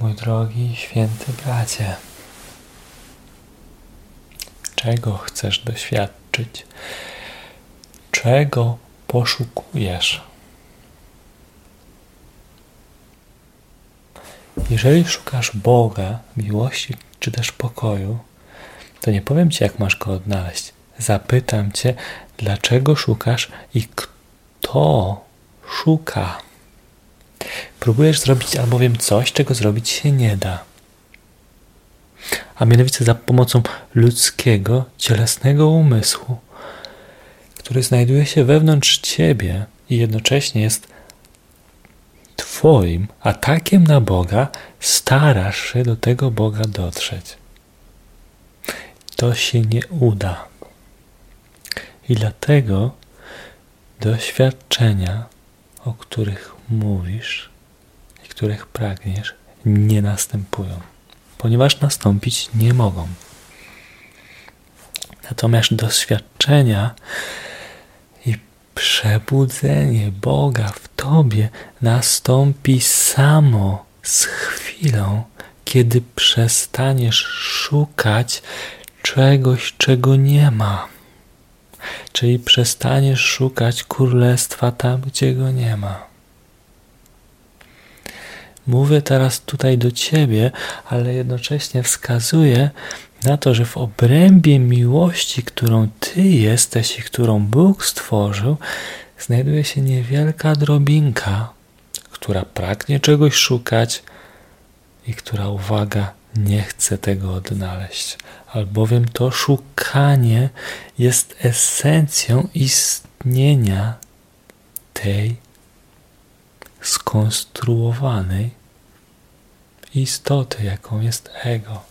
Mój drogi święty bracie, czego chcesz doświadczyć? Czego poszukujesz? Jeżeli szukasz Boga, miłości czy też pokoju, to nie powiem Ci, jak masz go odnaleźć. Zapytam Cię, dlaczego szukasz i kto szuka. Próbujesz zrobić albowiem coś, czego zrobić się nie da. A mianowicie za pomocą ludzkiego, cielesnego umysłu, który znajduje się wewnątrz ciebie i jednocześnie jest Twoim atakiem na Boga, starasz się do tego Boga dotrzeć. To się nie uda. I dlatego doświadczenia, o których mówisz których pragniesz, nie następują, ponieważ nastąpić nie mogą. Natomiast doświadczenia i przebudzenie Boga w Tobie nastąpi samo z chwilą, kiedy przestaniesz szukać czegoś, czego nie ma. Czyli przestaniesz szukać królestwa tam, gdzie go nie ma. Mówię teraz tutaj do ciebie, ale jednocześnie wskazuję na to, że w obrębie miłości, którą ty jesteś i którą Bóg stworzył, znajduje się niewielka drobinka, która pragnie czegoś szukać i która, uwaga, nie chce tego odnaleźć, albowiem to szukanie jest esencją istnienia tej skonstruowanej istoty, jaką jest ego.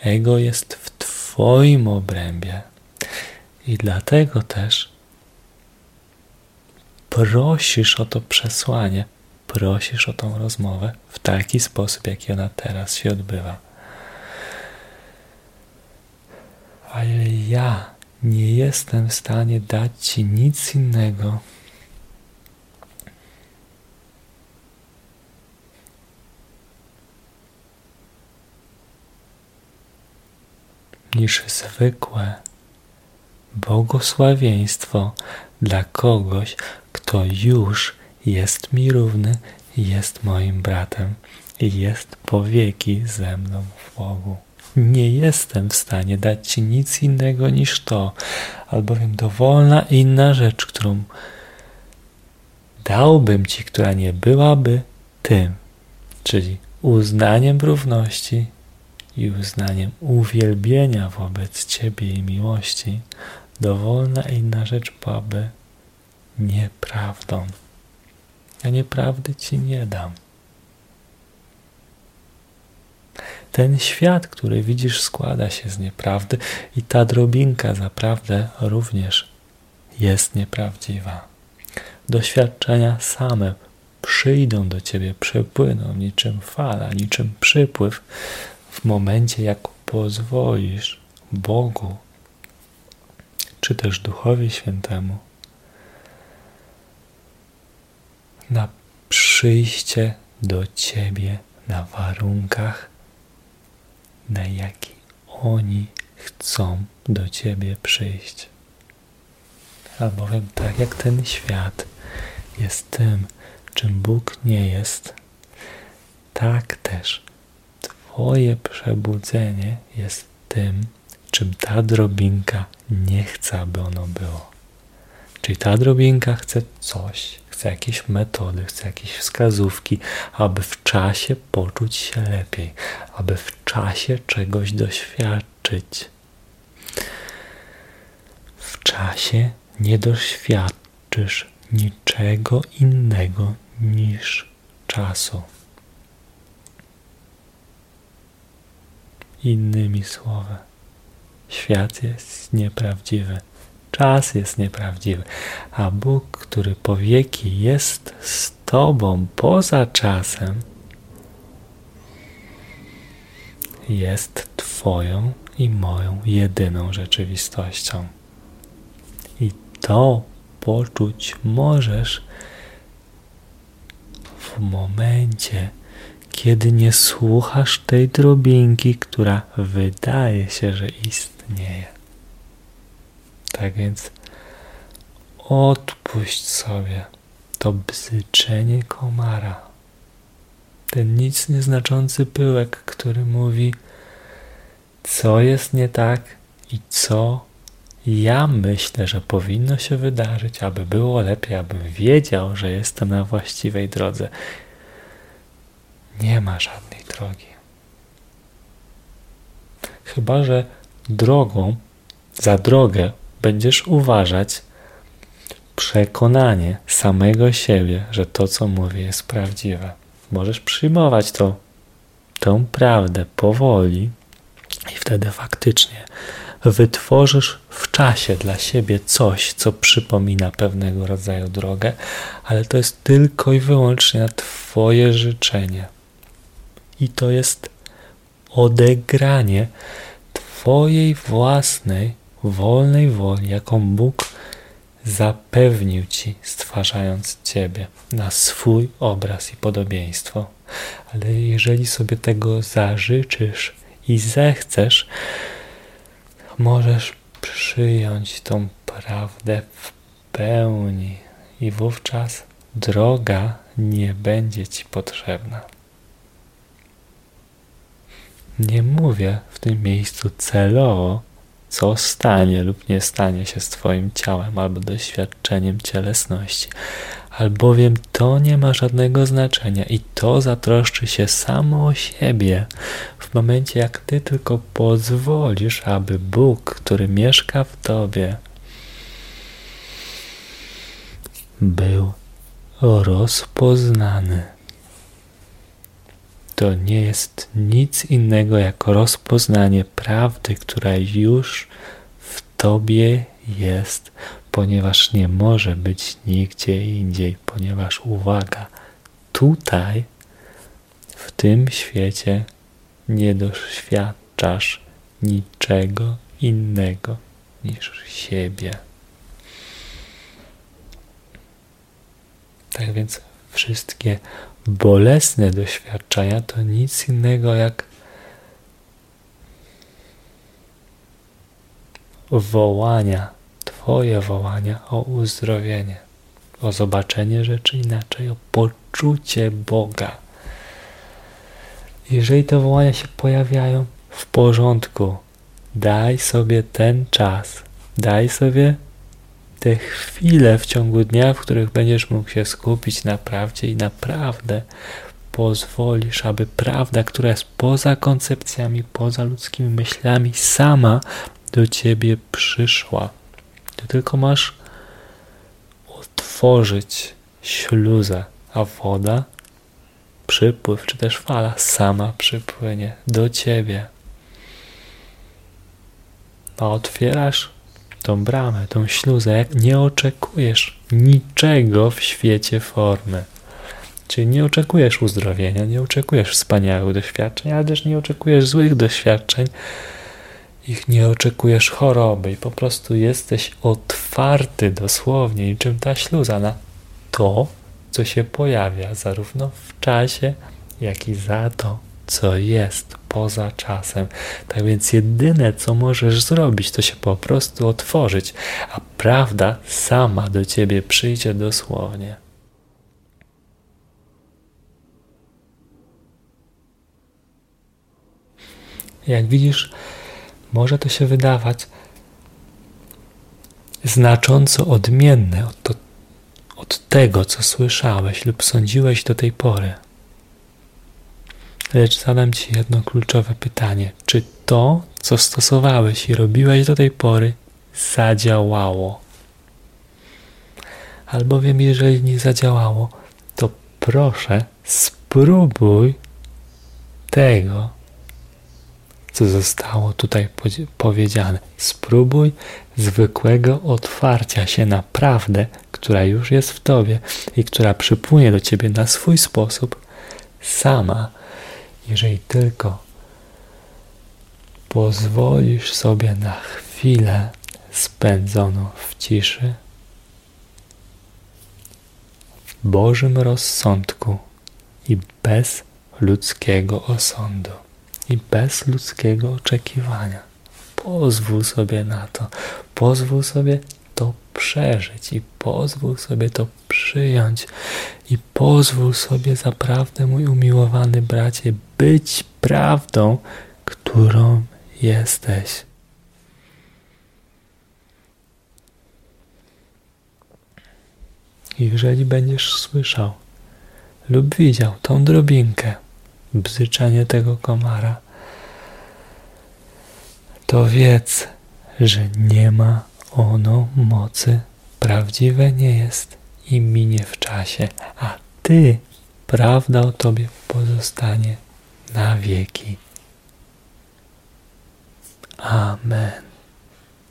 Ego jest w Twoim obrębie i dlatego też prosisz o to przesłanie, prosisz o tą rozmowę w taki sposób, jaki ona teraz się odbywa. Ale ja nie jestem w stanie dać Ci nic innego, niż zwykłe błogosławieństwo dla kogoś, kto już jest mi równy, jest moim bratem i jest po wieki ze mną w Bogu. Nie jestem w stanie dać Ci nic innego niż to, albowiem dowolna inna rzecz, którą dałbym Ci, która nie byłaby tym, czyli uznaniem równości i uznaniem uwielbienia wobec Ciebie i miłości, dowolna inna rzecz byłaby nieprawdą. Ja nieprawdy Ci nie dam. Ten świat, który widzisz, składa się z nieprawdy i ta drobinka zaprawdę również jest nieprawdziwa. Doświadczenia same przyjdą do Ciebie, przepłyną niczym fala, niczym przypływ w momencie, jak pozwolisz Bogu, czy też Duchowi Świętemu, na przyjście do Ciebie na warunkach, na jaki oni chcą do Ciebie przyjść. Albowiem tak jak ten świat jest tym, czym Bóg nie jest, tak też Twoje przebudzenie jest tym, czym ta drobinka nie chce, aby ono było. Czyli ta drobinka chce coś, chce jakieś metody, chce jakieś wskazówki, aby w czasie poczuć się lepiej, aby w czasie czegoś doświadczyć. W czasie nie doświadczysz niczego innego niż czasu. Innymi słowy, świat jest nieprawdziwy, czas jest nieprawdziwy, a Bóg, który po wieki jest z Tobą poza czasem, jest Twoją i moją jedyną rzeczywistością. I to poczuć możesz w momencie, kiedy nie słuchasz tej drobinki, która wydaje się, że istnieje. Tak więc odpuść sobie to bzyczenie komara. Ten nic nieznaczący pyłek, który mówi, co jest nie tak i co ja myślę, że powinno się wydarzyć, aby było lepiej, abym wiedział, że jestem na właściwej drodze. Nie ma żadnej drogi. Chyba, że drogą, za drogę będziesz uważać przekonanie samego siebie, że to, co mówię, jest prawdziwe. Możesz przyjmować to, tę prawdę powoli i wtedy faktycznie wytworzysz w czasie dla siebie coś, co przypomina pewnego rodzaju drogę, ale to jest tylko i wyłącznie Twoje życzenie. I to jest odegranie Twojej własnej, wolnej woli, jaką Bóg zapewnił Ci, stwarzając Ciebie na swój obraz i podobieństwo. Ale jeżeli sobie tego zażyczysz i zechcesz, możesz przyjąć tą prawdę w pełni i wówczas droga nie będzie Ci potrzebna. Nie mówię w tym miejscu celowo, co stanie lub nie stanie się z Twoim ciałem albo doświadczeniem cielesności, albowiem to nie ma żadnego znaczenia i to zatroszczy się samo o siebie w momencie, jak Ty tylko pozwolisz, aby Bóg, który mieszka w Tobie, był rozpoznany. To nie jest nic innego jak rozpoznanie prawdy, która już w Tobie jest, ponieważ nie może być nigdzie indziej, ponieważ uwaga, tutaj, w tym świecie, nie doświadczasz niczego innego niż siebie. Tak więc wszystkie bolesne doświadczenia to nic innego jak wołania, Twoje wołania o uzdrowienie, o zobaczenie rzeczy inaczej, o poczucie Boga. Jeżeli te wołania się pojawiają, w porządku, daj sobie ten czas, daj sobie te chwile w ciągu dnia, w których będziesz mógł się skupić na prawdzie i naprawdę pozwolisz, aby prawda, która jest poza koncepcjami, poza ludzkimi myślami, sama do ciebie przyszła. Ty tylko masz otworzyć śluzę, a woda, przypływ czy też fala sama przypłynie do ciebie. A otwierasz tą bramę, tą śluzę, jak nie oczekujesz niczego w świecie formy. Czyli nie oczekujesz uzdrowienia, nie oczekujesz wspaniałych doświadczeń, ale też nie oczekujesz złych doświadczeń, ich nie oczekujesz choroby i po prostu jesteś otwarty dosłownie, niczym ta śluza? Na to, co się pojawia, zarówno w czasie, jak i za to, co jest poza czasem. Tak więc jedyne, co możesz zrobić, to się po prostu otworzyć, a prawda sama do ciebie przyjdzie dosłownie. Jak widzisz, może to się wydawać znacząco odmienne od, to, od tego, co słyszałeś lub sądziłeś do tej pory. Lecz zadam Ci jedno kluczowe pytanie. Czy to, co stosowałeś i robiłeś do tej pory, zadziałało? Albowiem, jeżeli nie zadziałało, to proszę, spróbuj tego, co zostało tutaj powiedziane. Spróbuj zwykłego otwarcia się na prawdę, która już jest w Tobie i która przypłynie do Ciebie na swój sposób, sama jeżeli tylko pozwolisz sobie na chwilę spędzoną w ciszy, w Bożym rozsądku i bez ludzkiego osądu i bez ludzkiego oczekiwania. Pozwól sobie na to, pozwól sobie przeżyć i pozwól sobie to przyjąć i pozwól sobie zaprawdę, mój umiłowany bracie, być prawdą, którą jesteś. Jeżeli będziesz słyszał lub widział tą drobinkę, bzyczenie tego komara, to wiedz, że nie ma ono mocy, prawdziwe nie jest i minie w czasie, a Ty, prawda o Tobie pozostanie na wieki. Amen.